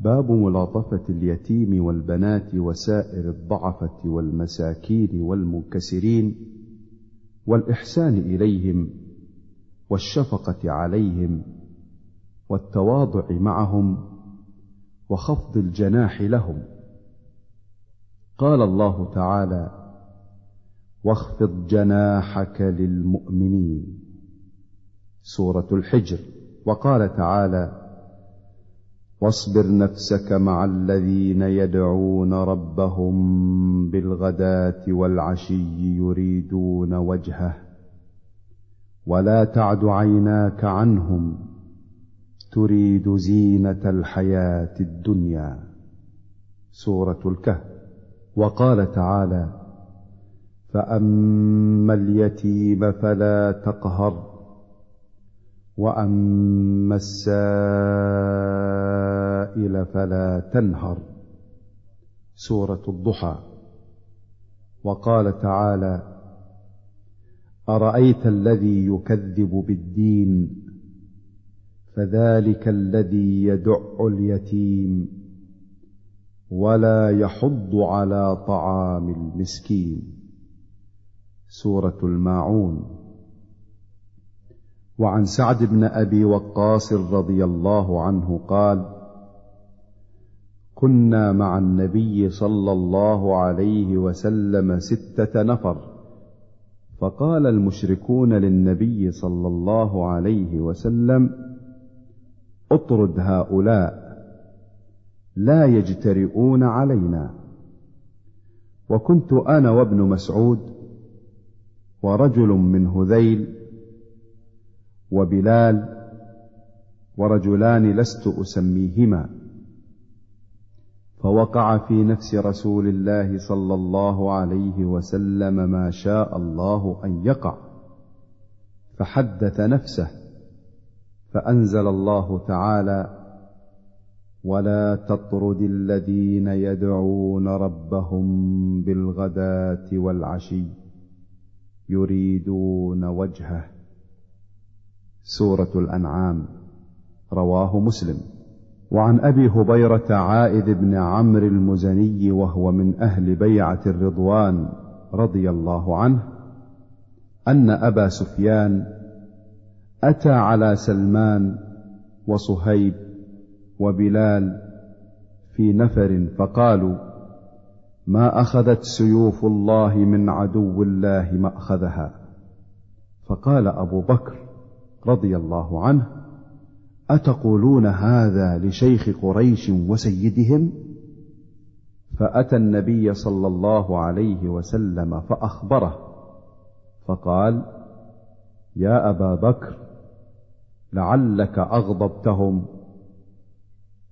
باب ملاطفة اليتيم والبنات وسائر الضعفة والمساكين والمنكسرين والإحسان إليهم والشفقة عليهم والتواضع معهم وخفض الجناح لهم. قال الله تعالى واخفض جناحك للمؤمنين. سورة الحجر. وقال تعالى واصبر نفسك مع الذين يدعون ربهم بالغداة والعشي يريدون وجهه. ولا تعد عيناك عنهم تريد زينة الحياة الدنيا. سورة الكهف. وقال تعالى فاما اليتيم فلا تقهر وأما السائل فلا تنهر. سورة الضحى. وقال تعالى أرأيت الذي يكذب بالدين فذلك الذي يدع اليتيم ولا يحض على طعام المسكين. سورة الماعون. وعن سعد بن أبي وقاص رضي الله عنه قال كنا مع النبي صلى الله عليه وسلم ستة نفر فقال المشركون للنبي صلى الله عليه وسلم اطرد هؤلاء لا يجترئون علينا. وكنت أنا وابن مسعود ورجل من هذيل وبلال ورجلان لست أسميهما. فوقع في نفس رسول الله صلى الله عليه وسلم ما شاء الله أن يقع فحدث نفسه فأنزل الله تعالى ولا تطرد الذين يدعون ربهم بالغداة والعشي يريدون وجهه سورة الأنعام رواه مسلم. وعن أبي هبيرة عائذ بن عمرو المزني وهو من أهل بيعة الرضوان رضي الله عنه أن أبا سفيان أتى على سلمان وصهيب وبلال في نفر فقالوا ما أخذت سيوف الله من عدو الله مأخذها؟ فقال أبو بكر رضي الله عنه أتقولون هذا لشيخ قريش وسيدهم؟ فأتى النبي صلى الله عليه وسلم فأخبره فقال يا أبا بكر لعلك أغضبتهم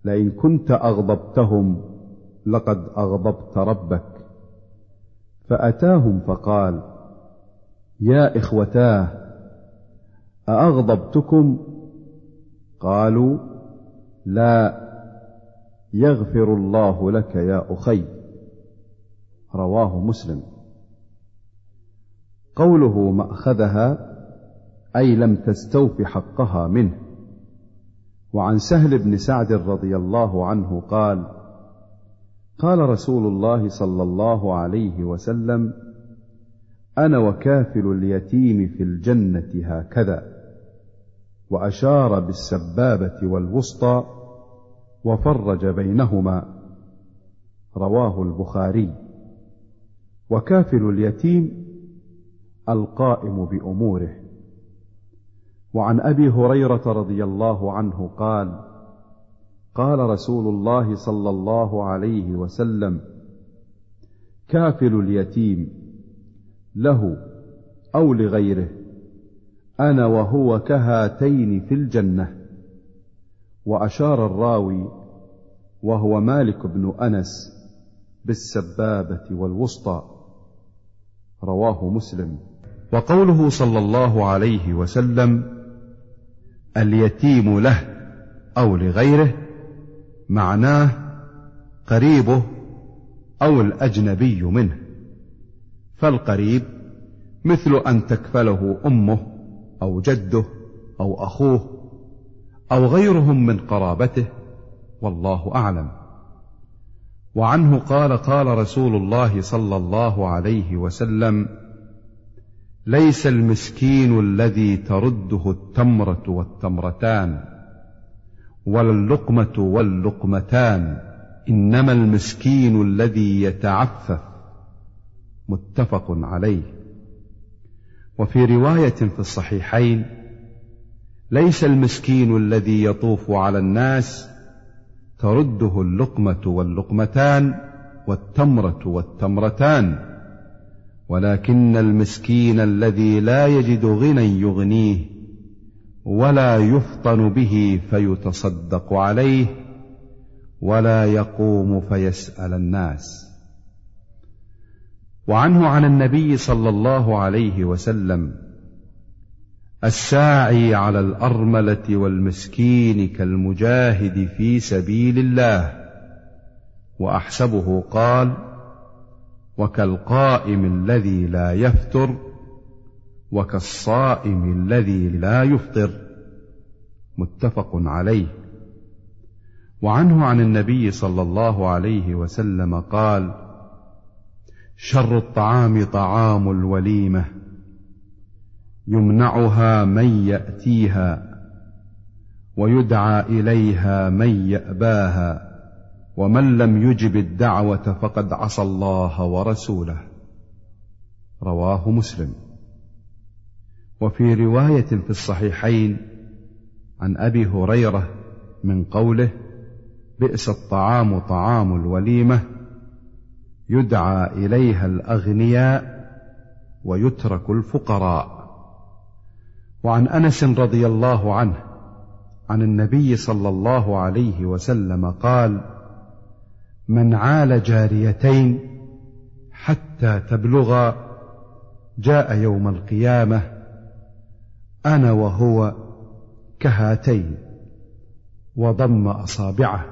لئن كنت أغضبتهم لقد أغضبت ربك. فأتاهم فقال يا إخوتاه أأغضبتكم؟ قالوا لا يغفر الله لك يا أخي. رواه مسلم. قوله مأخذها أي لم تستوف حقها منه. وعن سهل بن سعد رضي الله عنه قال قال رسول الله صلى الله عليه وسلم أنا وكافل اليتيم في الجنة هكذا. وأشار بالسبابة والوسطى وفرج بينهما. رواه البخاري. وكافل اليتيم القائم بأموره. وعن أبي هريرة رضي الله عنه قال قال رسول الله صلى الله عليه وسلم كافل اليتيم له أو لغيره أنا وهو كهاتين في الجنة. وأشار الراوي وهو مالك بن أنس بالسبابة والوسطى. رواه مسلم. وقوله صلى الله عليه وسلم اليتيم له أو لغيره معناه قريبه أو الأجنبي منه. فالقريب مثل أن تكفله أمه أو جده أو أخوه أو غيرهم من قرابته والله أعلم. وعنه قال قال رسول الله صلى الله عليه وسلم ليس المسكين الذي ترده التمرة والتمرتان ولا اللقمة واللقمتان إنما المسكين الذي يتعفف. متفق عليه. وفي رواية في الصحيحين ليس المسكين الذي يطوف على الناس ترده اللقمة واللقمتان والتمرة والتمرتان ولكن المسكين الذي لا يجد غنى يغنيه ولا يفطن به فيتصدق عليه ولا يقوم فيسأل الناس. وعنه عن النبي صلى الله عليه وسلم الساعي على الأرملة والمسكين كالمجاهد في سبيل الله وأحسبه قال وكالقائم الذي لا يفتر وكالصائم الذي لا يفطر متفق عليه. وعنه عن النبي صلى الله عليه وسلم قال شر الطعام طعام الوليمة. يمنعها من يأتيها ويدعى إليها من يأباها ومن لم يجب الدعوة فقد عصى الله ورسوله. رواه مسلم. وفي رواية في الصحيحين عن أبي هريرة من قوله بئس الطعام طعام الوليمة يدعى إليها الأغنياء ويترك الفقراء. وعن أنس رضي الله عنه عن النبي صلى الله عليه وسلم قال من عال جاريتين حتى تبلغا جاء يوم القيامة أنا وهو كهاتين وضم أصابعه.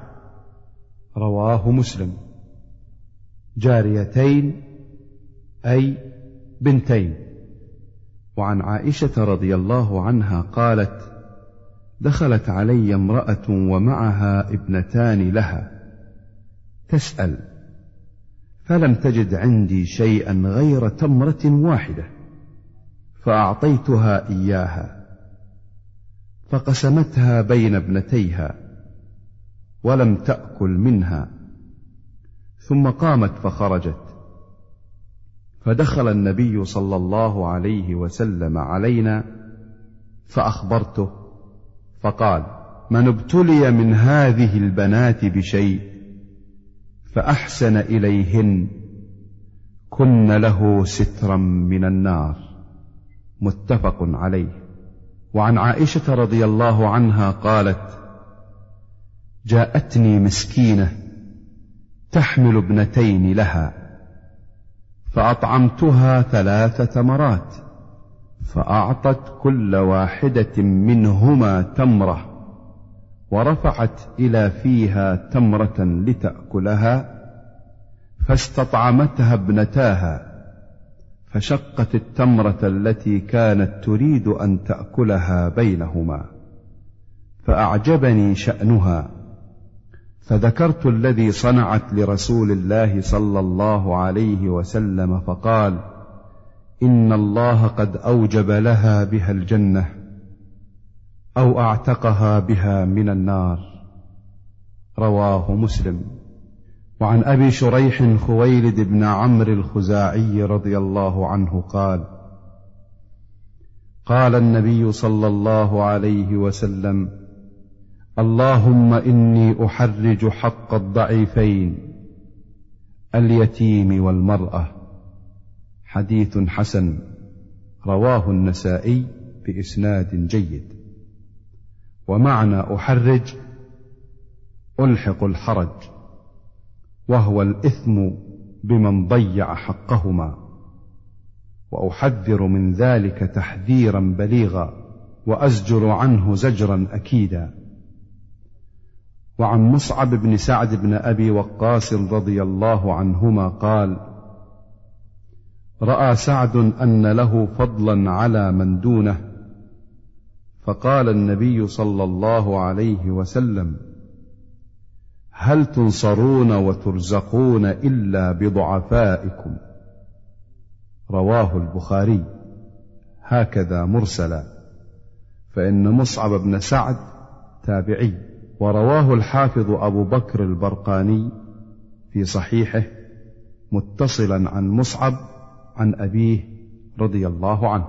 رواه مسلم. جاريتين أي بنتين. وعن عائشة رضي الله عنها قالت دخلت علي امرأة ومعها ابنتان لها تسأل فلم تجد عندي شيئا غير تمرة واحدة فأعطيتها إياها فقسمتها بين ابنتيها ولم تأكل منها. ثم قامت فخرجت. فدخل النبي صلى الله عليه وسلم علينا فأخبرته فقال من ابتلي من هذه البنات بشيء فأحسن إليهن كن له سترا من النار. متفق عليه. وعن عائشة رضي الله عنها قالت جاءتني مسكينة تحمل ابنتين لها فأطعمتها ثلاث تمرات فأعطت كل واحدة منهما تمرة ورفعت إلى فيها تمرة لتأكلها فاستطعمتها ابنتاها فشقت التمرة التي كانت تريد أن تأكلها بينهما فأعجبني شأنها. فذكرت الذي صنعت لرسول الله صلى الله عليه وسلم فقال إن الله قد أوجب لها بها الجنة أو أعتقها بها من النار. رواه مسلم. وعن أبي شريح خويلد بن عمرو الخزاعي رضي الله عنه قال قال النبي صلى الله عليه وسلم اللهم إني أحرج حق الضعيفين اليتيم والمرأة. حديث حسن رواه النسائي بإسناد جيد. ومعنى أحرج ألحق الحرج وهو الإثم بمن ضيع حقهما. وأحذر من ذلك تحذيرا بليغا وأزجر عنه زجرا اكيدا. وعن مصعب بن سعد بن أبي وقاص رضي الله عنهما قال رأى سعد أن له فضلا على من دونه فقال النبي صلى الله عليه وسلم هل تنصرون وترزقون إلا بضعفائكم؟ رواه البخاري. هكذا مرسلا فإن مصعب بن سعد تابعي. ورواه الحافظ أبو بكر البرقاني في صحيحه متصلا عن مصعب عن أبيه رضي الله عنه.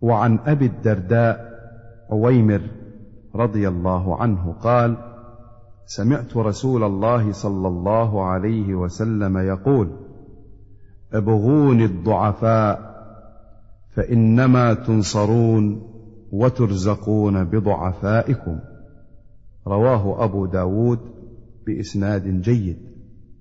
وعن أبي الدرداء عويمر رضي الله عنه قال سمعت رسول الله صلى الله عليه وسلم يقول ابغوني الضعفاء فإنما تنصرون وترزقون بضعفائكم. رواه أبو داود بإسناد جيد.